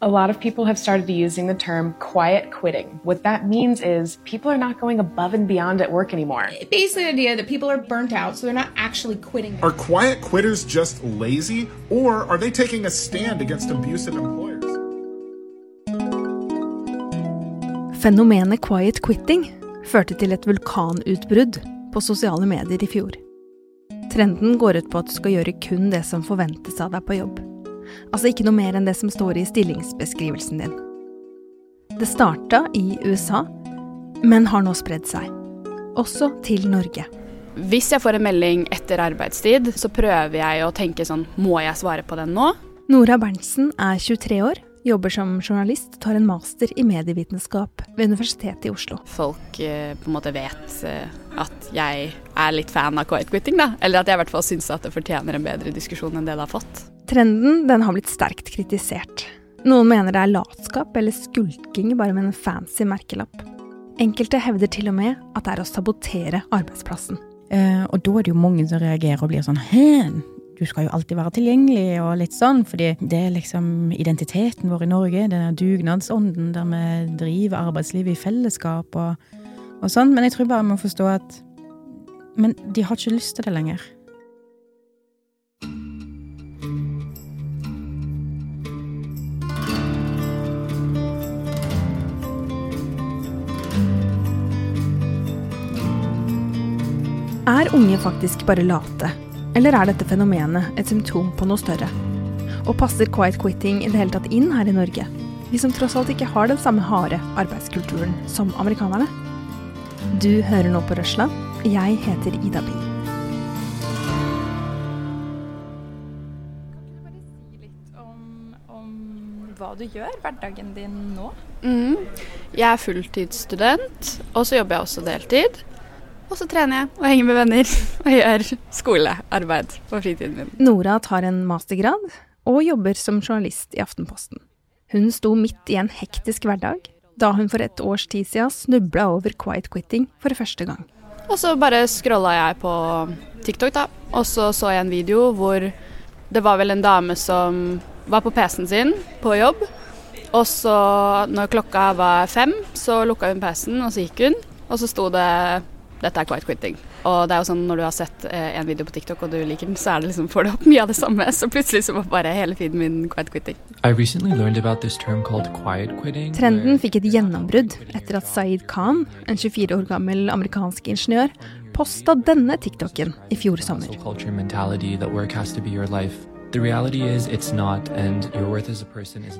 A lot of people have started using the term quiet quitting. What that means is people are not going above and beyond at work anymore. Basically, the idea that people are burnt out, so they're not actually quitting. Are quiet quitters just lazy, or are they taking a stand against abusive employers? Fenomenet quiet quitting førte til et vulkanutbrudd på sosiale medier i fjor. Trenden går ut på at du skal gjøre kun det som forventes av deg på jobb. Altså ikke noe mer enn det som står i stillingsbeskrivelsen din. Det starta i USA, men har nå spredd seg. Også til Norge. Hvis jeg får en melding etter arbeidstid, så prøver jeg å tenke sånn Må jeg svare på den nå? Nora Berntsen er 23 år, jobber som journalist, tar en master i medievitenskap ved Universitetet i Oslo. Folk eh, på en måte vet eh, at jeg er litt fan av quiet quitting, da. Eller at jeg i hvert fall syns at det fortjener en bedre diskusjon enn det det har fått. Trenden den har blitt sterkt kritisert. Noen mener det er latskap eller skulking bare med en fancy merkelapp. Enkelte hevder til og med at det er å sabotere arbeidsplassen. Eh, og da er det jo mange som reagerer og blir sånn Hæ, du skal jo alltid være tilgjengelig og litt sånn, fordi det er liksom identiteten vår i Norge, den dugnadsånden der vi driver arbeidslivet i fellesskap og, og sånn. Men jeg tror bare vi må forstå at Men de har ikke lyst til det lenger. Er unge faktisk bare late, eller er dette fenomenet et symptom på noe større? Og passer quiet quitting i det hele tatt inn her i Norge? Vi som tross alt ikke har den samme harde arbeidskulturen som amerikanerne? Du hører nå på Røsla. Jeg heter Ida Bing. hva du gjør, hverdagen din nå? Mm. Jeg er fulltidsstudent, og så jobber jeg også deltid. Og så trener jeg og henger med venner og gjør skolearbeid på fritiden min. Nora tar en mastergrad og jobber som journalist i Aftenposten. Hun sto midt i en hektisk hverdag da hun for et års tid siden snubla over quiet quitting for første gang. Og så bare scrolla jeg på TikTok, da. Og så så jeg en video hvor det var vel en dame som var på PC-en sin på jobb. Og så når klokka var fem, så lukka hun PC-en, og så gikk hun. Og så sto det dette er quiet quitting. Og det er jo sånn når du har sett eh, en video på TikTok og du liker den, så er det liksom, får du opp mye av det samme. Så plutselig så var bare hele feeden min quiet quitting. Trenden fikk et gjennombrudd etter at Saeed Khan, en 24 år gammel amerikansk ingeniør, posta denne TikToken i fjor sommer.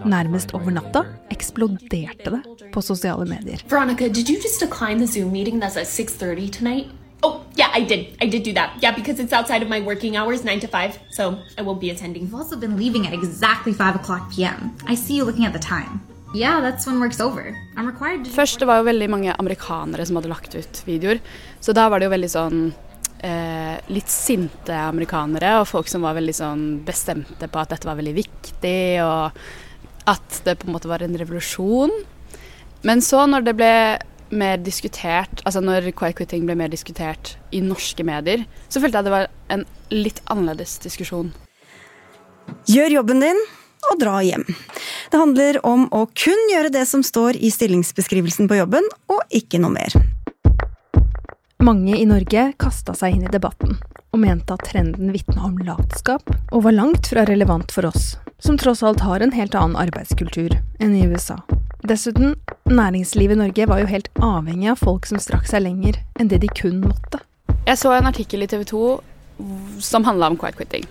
Nærmest over natta eksploderte det på sosiale medier. Veronica, did you just decline the Zoom meeting that's at 6:30 tonight? Oh, yeah, I did. I did do that. Yeah, because it's outside of my working hours, 9 to 5, so I won't be attending. You've also been leaving at exactly 5 o'clock p.m. I see you looking at the time. Yeah, that's when work's over. I'm required to Først det var jo veldig mange amerikanere som hadde lagt ut videoer, så da var det jo veldig sånn eh, litt sinte amerikanere og folk som var veldig sånn bestemte på at dette var veldig viktig, og at det på en måte var en revolusjon. Men så, når det ble mer diskutert, altså når quiet quitting ble mer diskutert i norske medier, så følte jeg det var en litt annerledes diskusjon. Gjør jobben din og dra hjem. Det handler om å kun gjøre det som står i stillingsbeskrivelsen på jobben, og ikke noe mer. Mange i Norge kasta seg inn i debatten og mente at trenden vitna om latskap, og var langt fra relevant for oss, som tross alt har en helt annen arbeidskultur enn i USA. Dessuten, næringslivet i Norge var jo helt avhengig av folk som strakk seg lenger enn det de kun måtte. Jeg så en artikkel i TV 2 som handla om quiet quitting.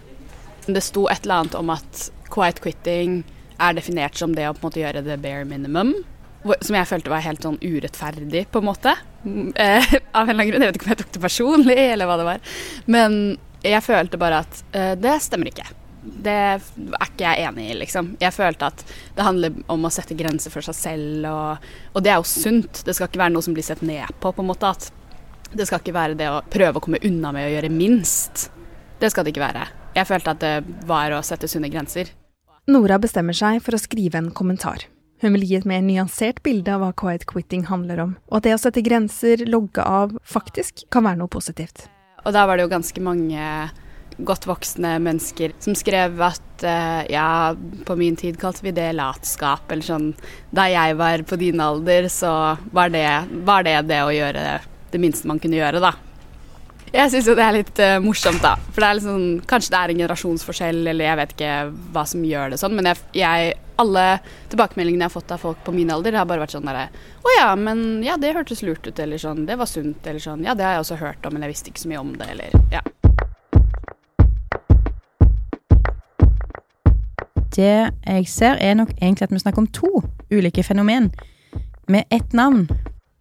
Det sto et eller annet om at quiet quitting er definert som det å på en måte gjøre the bare minimum. Som jeg følte var helt sånn urettferdig, på en måte. Eh, av en eller annen grunn. Jeg vet ikke om jeg tok det personlig, eller hva det var. Men jeg følte bare at eh, det stemmer ikke. Det er ikke jeg enig i, liksom. Jeg følte at det handler om å sette grenser for seg selv, og, og det er jo sunt. Det skal ikke være noe som blir sett ned på, på en måte. At det skal ikke være det å prøve å komme unna med å gjøre minst. Det skal det ikke være. Jeg følte at det var å sette sunne grenser. Nora bestemmer seg for å skrive en kommentar. Hun vil gi et mer nyansert bilde av hva quiet quitting handler om, og at det å sette grenser, logge av, faktisk kan være noe positivt. Og da var det jo ganske mange godt voksne mennesker som skrev at uh, ja, på min tid kalte vi det latskap, eller sånn Da jeg var på din alder, så var det, var det det å gjøre det minste man kunne gjøre, da. Jeg syns jo det er litt uh, morsomt, da. For det er liksom, kanskje det er en generasjonsforskjell, eller jeg vet ikke hva som gjør det sånn. Men jeg, jeg, alle tilbakemeldingene jeg har fått av folk på min alder, har bare vært sånn derre Å ja, men ja, det hørtes lurt ut, eller sånn. Det var sunt, eller sånn. Ja, det har jeg også hørt om, men jeg visste ikke så mye om det, eller ja. Det jeg ser, er nok egentlig at vi snakker om to ulike fenomen med ett navn.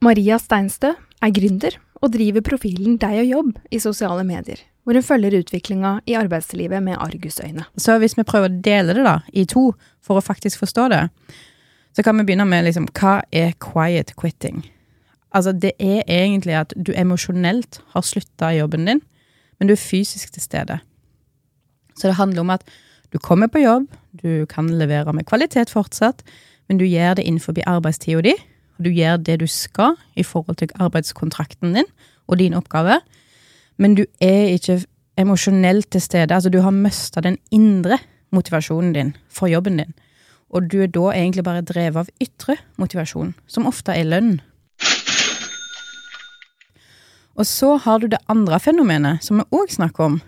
Maria Steinstø er gründer og driver profilen Deg og jobb i sosiale medier, hvor hun følger utviklinga i arbeidslivet med argusøyne. Så hvis vi prøver å dele det da, i to, for å faktisk forstå det, så kan vi begynne med liksom, hva er quiet quitting? Altså, det er egentlig at du emosjonelt har slutta i jobben din, men du er fysisk til stede. Så det handler om at du kommer på jobb, du kan levere med kvalitet fortsatt, men du gjør det innenfor arbeidstida di, du gjør det du skal i forhold til arbeidskontrakten din og din oppgave, men du er ikke emosjonelt til stede. Altså, du har mista den indre motivasjonen din for jobben din. Og du er da egentlig bare drevet av ytre motivasjon, som ofte er lønn. Og så har du det andre fenomenet, som vi òg snakker om,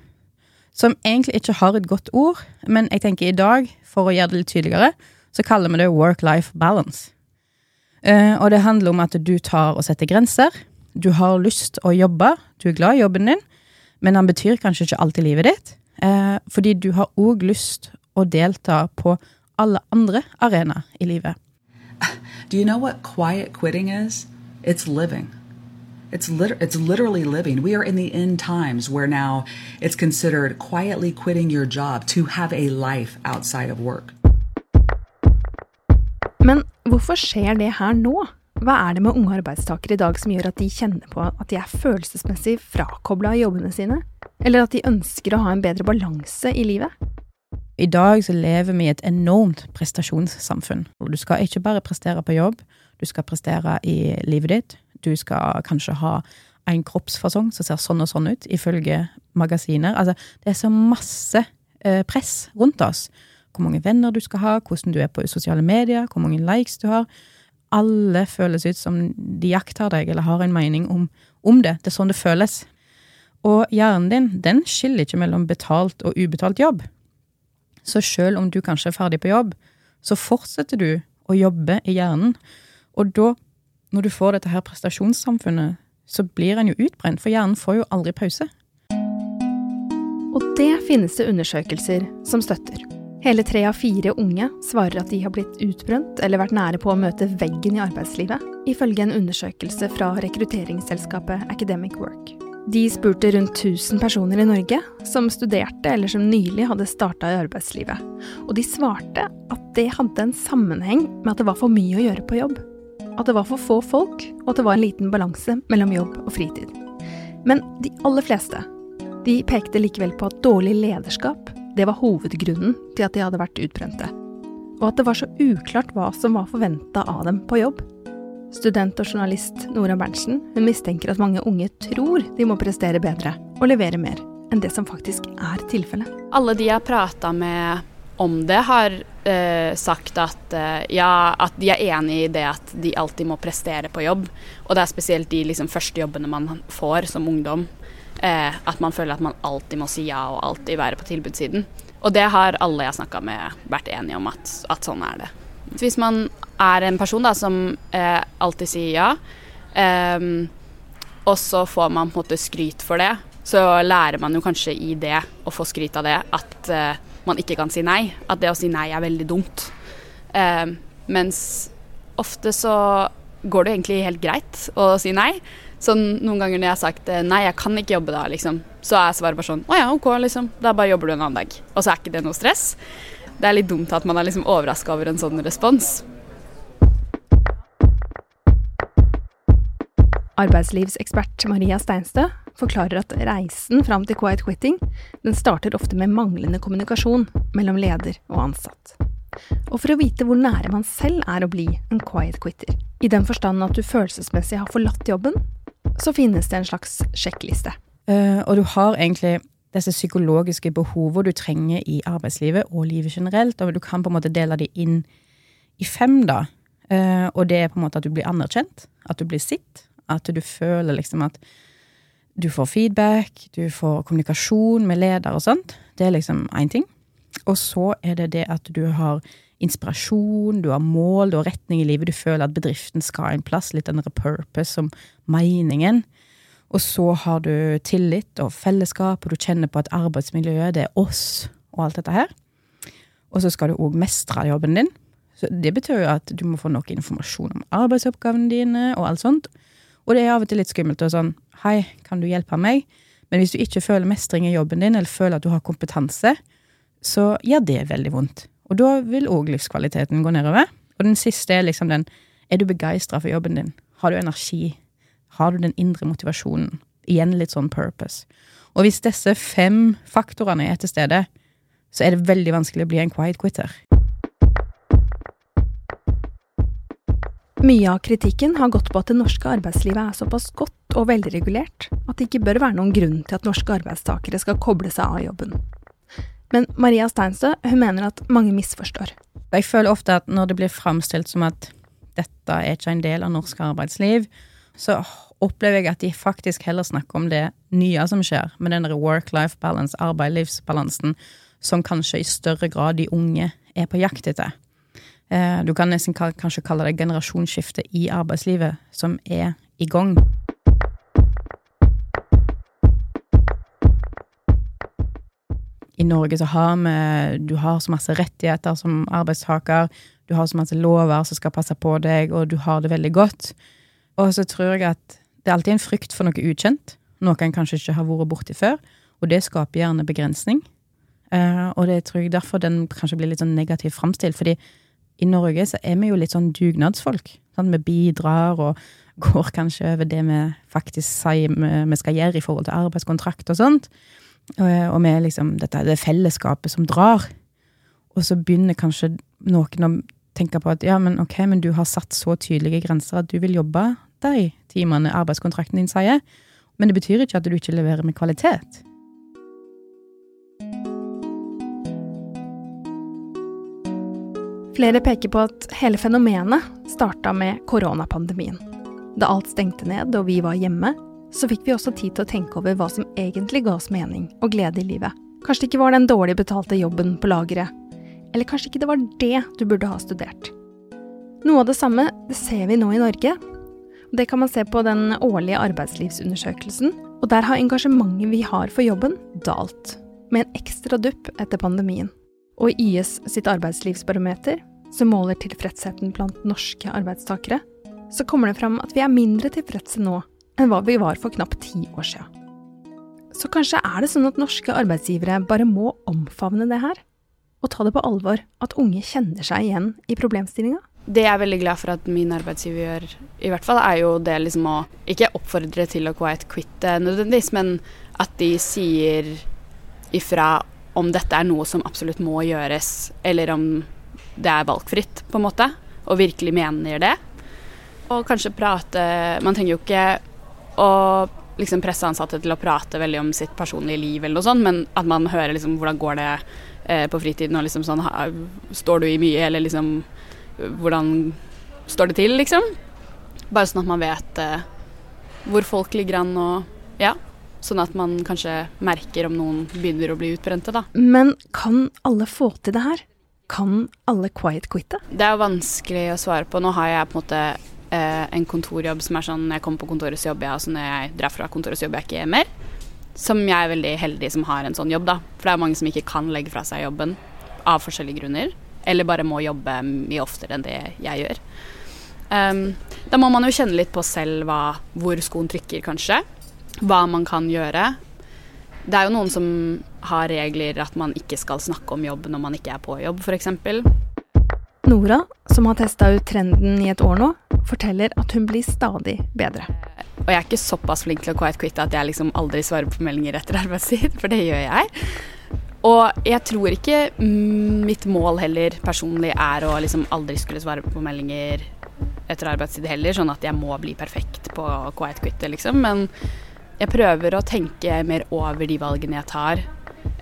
som egentlig ikke har et godt ord, men jeg tenker i dag, for å gjøre det litt tydeligere, så kaller vi det work-life balance. Uh, og det handler om at du tar og setter grenser. Du har lyst å jobbe, du er glad i jobben din, men den betyr kanskje ikke alltid livet ditt. Uh, fordi du har òg lyst å delta på alle andre arenaer i livet. Do you know what quiet quitting is? It's living. It's, lit it's literally living. We are in the end times where now it's considered quietly quitting your job to have a life outside of work. Men hvorfor skjer det her nå? Hva er det med unge arbeidstakere i dag som gjør at de kjenner på at de er følelsesmessig frakobla av jobbene sine? Eller at de ønsker å ha en bedre balanse i livet? I dag så lever vi i et enormt prestasjonssamfunn. Du skal ikke bare prestere på jobb, du skal prestere i livet ditt. Du skal kanskje ha en kroppsfasong som ser sånn og sånn ut, ifølge magasiner. Altså, det er så masse eh, press rundt oss hvor mange venner du skal ha, hvordan du er på sosiale medier, hvor mange likes du har. Alle føles ut som de jakter deg eller har en mening om, om det. Det er sånn det føles. Og hjernen din, den skiller ikke mellom betalt og ubetalt jobb. Så selv om du kanskje er ferdig på jobb, så fortsetter du å jobbe i hjernen. Og da, når du får dette her prestasjonssamfunnet, så blir en jo utbrent, for hjernen får jo aldri pause. Og det finnes det undersøkelser som støtter. Hele tre av fire unge svarer at de har blitt utbrent eller vært nære på å møte veggen i arbeidslivet, ifølge en undersøkelse fra rekrutteringsselskapet Academic Work. De spurte rundt 1000 personer i Norge som studerte eller som nylig hadde starta i arbeidslivet, og de svarte at det hadde en sammenheng med at det var for mye å gjøre på jobb. At det var for få folk, og at det var en liten balanse mellom jobb og fritid. Men de aller fleste de pekte likevel på at dårlig lederskap det var hovedgrunnen til at de hadde vært utbrente. Og at det var så uklart hva som var forventa av dem på jobb. Student og journalist Nora Berntsen hun mistenker at mange unge tror de må prestere bedre og levere mer enn det som faktisk er tilfellet. Alle de jeg har prata med om det, har eh, sagt at, eh, ja, at de er enig i det at de alltid må prestere på jobb. Og det er spesielt de liksom, første jobbene man får som ungdom. Eh, at man føler at man alltid må si ja og alltid være på tilbudssiden. Og det har alle jeg har snakka med vært enige om at, at, sånn er det. Hvis man er en person da, som eh, alltid sier ja, eh, og så får man på en måte skryt for det, så lærer man jo kanskje i det, å få skryt av det, at eh, man ikke kan si nei. At det å si nei er veldig dumt. Ehm, mens ofte så går det egentlig helt greit å si nei. Så noen ganger når jeg har sagt eh, nei, jeg kan ikke jobbe da, liksom, så er svaret bare sånn å ja, ok, liksom. Da bare jobber du en annen dag. Og så er ikke det noe stress. Det er litt dumt at man er liksom overraska over en sånn respons. Arbeidslivsekspert Maria Steinstø forklarer at reisen fram til quiet quitting den starter ofte med manglende kommunikasjon mellom leder og ansatt. Og for å vite hvor nære man selv er å bli en quiet quitter, i den forstand at du følelsesmessig har forlatt jobben, så finnes det en slags sjekkliste. Uh, og du har egentlig disse psykologiske behovene du trenger i arbeidslivet og livet generelt. Og du kan på en måte dele de inn i fem, da. Uh, og det er på en måte at du blir anerkjent, at du blir sett, at du føler liksom at du får feedback, du får kommunikasjon med leder og sånt. Det er liksom én ting. Og så er det det at du har inspirasjon, du har mål, du har retning i livet. Du føler at bedriften skal en plass, litt den purpose som meningen. Og så har du tillit og fellesskap, og du kjenner på at arbeidsmiljøet, det er oss, og alt dette her. Og så skal du òg mestre jobben din. Så det betyr jo at du må få nok informasjon om arbeidsoppgavene dine og alt sånt. Og det er av og til litt skummelt og sånn Hei, kan du hjelpe meg? Men hvis du ikke føler mestring i jobben din, eller føler at du har kompetanse, så gjør det veldig vondt. Og da vil òg livskvaliteten gå nedover. Og den siste er liksom den Er du begeistra for jobben din? Har du energi? Har du den indre motivasjonen? Igjen litt sånn purpose. Og hvis disse fem faktorene er til stede, så er det veldig vanskelig å bli en quiet quitter. Mye av kritikken har gått på at det norske arbeidslivet er såpass godt og velregulert at det ikke bør være noen grunn til at norske arbeidstakere skal koble seg av jobben. Men Maria Steinstø hun mener at mange misforstår. Jeg føler ofte at når det blir framstilt som at dette er ikke en del av norsk arbeidsliv, så opplever jeg at de faktisk heller snakker om det nye som skjer, med den work-life balance, arbeidslivsbalansen, som kanskje i større grad de unge er på jakt etter. Eh, du kan nesten kanskje kalle det generasjonsskifte i arbeidslivet som er i gang. I Norge så har vi Du har så masse rettigheter som arbeidstaker. Du har så masse lover som skal passe på deg, og du har det veldig godt. Og så tror jeg at det er alltid en frykt for noe ukjent. Noe en kanskje ikke har vært borti før. Og det skaper gjerne begrensning. Uh, og det tror jeg derfor den kanskje blir litt sånn negativt framstilt. fordi i Norge så er vi jo litt sånn dugnadsfolk. Sant? vi bidrar og går kanskje over det vi faktisk sier vi skal gjøre i forhold til arbeidskontrakt og sånt. Og, med liksom Dette det fellesskapet som drar. Og så begynner kanskje noen å tenke på at ja, men ok, men du har satt så tydelige grenser at du vil jobbe de timene arbeidskontrakten din sier. Men det betyr ikke at du ikke leverer med kvalitet. Flere peker på at hele fenomenet starta med koronapandemien. Da alt stengte ned og vi var hjemme, så fikk vi også tid til å tenke over hva som egentlig ga oss mening og glede i livet. Kanskje det ikke var den dårlig betalte jobben på lageret. Eller kanskje ikke det var det du burde ha studert. Noe av det samme det ser vi nå i Norge. Det kan man se på den årlige arbeidslivsundersøkelsen, og der har engasjementet vi har for jobben, dalt. Med en ekstra dupp etter pandemien. Og i YS sitt arbeidslivsbarometer, som måler tilfredsheten blant norske arbeidstakere, så kommer det fram at vi er mindre tilfredse nå enn hva vi var for knapt ti år siden. Så kanskje er det sånn at norske arbeidsgivere bare må omfavne det her? Og ta det på alvor at unge kjenner seg igjen i problemstillinga? Det jeg er veldig glad for at min arbeidsgiver gjør, i hvert fall, er jo det liksom å ikke oppfordre til å quiet quitte nødvendigvis, men at de sier ifra om dette er noe som absolutt må gjøres, eller om det er valgfritt, på en måte, og virkelig mener det. Og kanskje prate Man trenger jo ikke å liksom presse ansatte til å prate veldig om sitt personlige liv, eller noe sånt, men at man hører liksom hvordan går det eh, på fritiden, og liksom sånn Står du i mye, eller liksom Hvordan står det til, liksom? Bare sånn at man vet eh, hvor folk ligger an, og ja. Sånn at man kanskje merker om noen begynner å bli utbrente, da. Men kan alle få til det her? Kan alle quiet quitte? Det er vanskelig å svare på. Nå har jeg på en måte en kontorjobb som er sånn når jeg kommer på kontoret, så jobber jeg, og så når jeg drar fra kontoret, så jobber jeg ikke mer. Som jeg er veldig heldig som har en sånn jobb, da. For det er mange som ikke kan legge fra seg jobben av forskjellige grunner. Eller bare må jobbe mye oftere enn det jeg gjør. Um, da må man jo kjenne litt på selv hva, hvor skoen trykker, kanskje hva man kan gjøre. Det er jo noen som har regler at man ikke skal snakke om jobb når man ikke er på jobb, f.eks. Nora, som har testa ut trenden i et år nå, forteller at hun blir stadig bedre. Og jeg er ikke såpass flink til å quiet quitte at jeg liksom aldri svarer på meldinger etter arbeidstid, for det gjør jeg. Og jeg tror ikke mitt mål heller personlig er å liksom aldri skulle svare på meldinger etter arbeidstid heller, sånn at jeg må bli perfekt på quiet quitte, liksom. Men jeg prøver å tenke mer over de valgene jeg tar.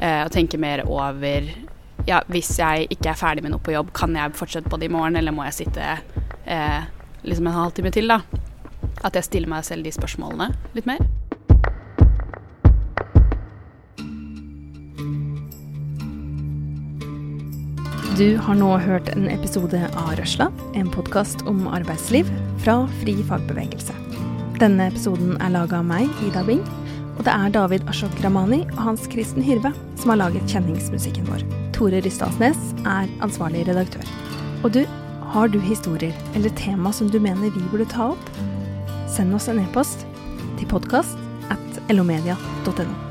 Eh, og tenke mer over ja, hvis jeg ikke er ferdig med noe på jobb, kan jeg fortsette på det i morgen, eller må jeg sitte eh, liksom en halvtime til, da? At jeg stiller meg selv de spørsmålene litt mer. Du har nå hørt en episode av Røsla, en podkast om arbeidsliv fra Fri fagbevegelse. Denne episoden er laga av meg, Ida Bing, og det er David Ashok Ramani og Hans Kristen Hyrve som har laget kjenningsmusikken vår. Tore Rysdalsnes er ansvarlig redaktør. Og du, har du historier eller tema som du mener vi burde ta opp? Send oss en e-post til podkast at elomedia.no.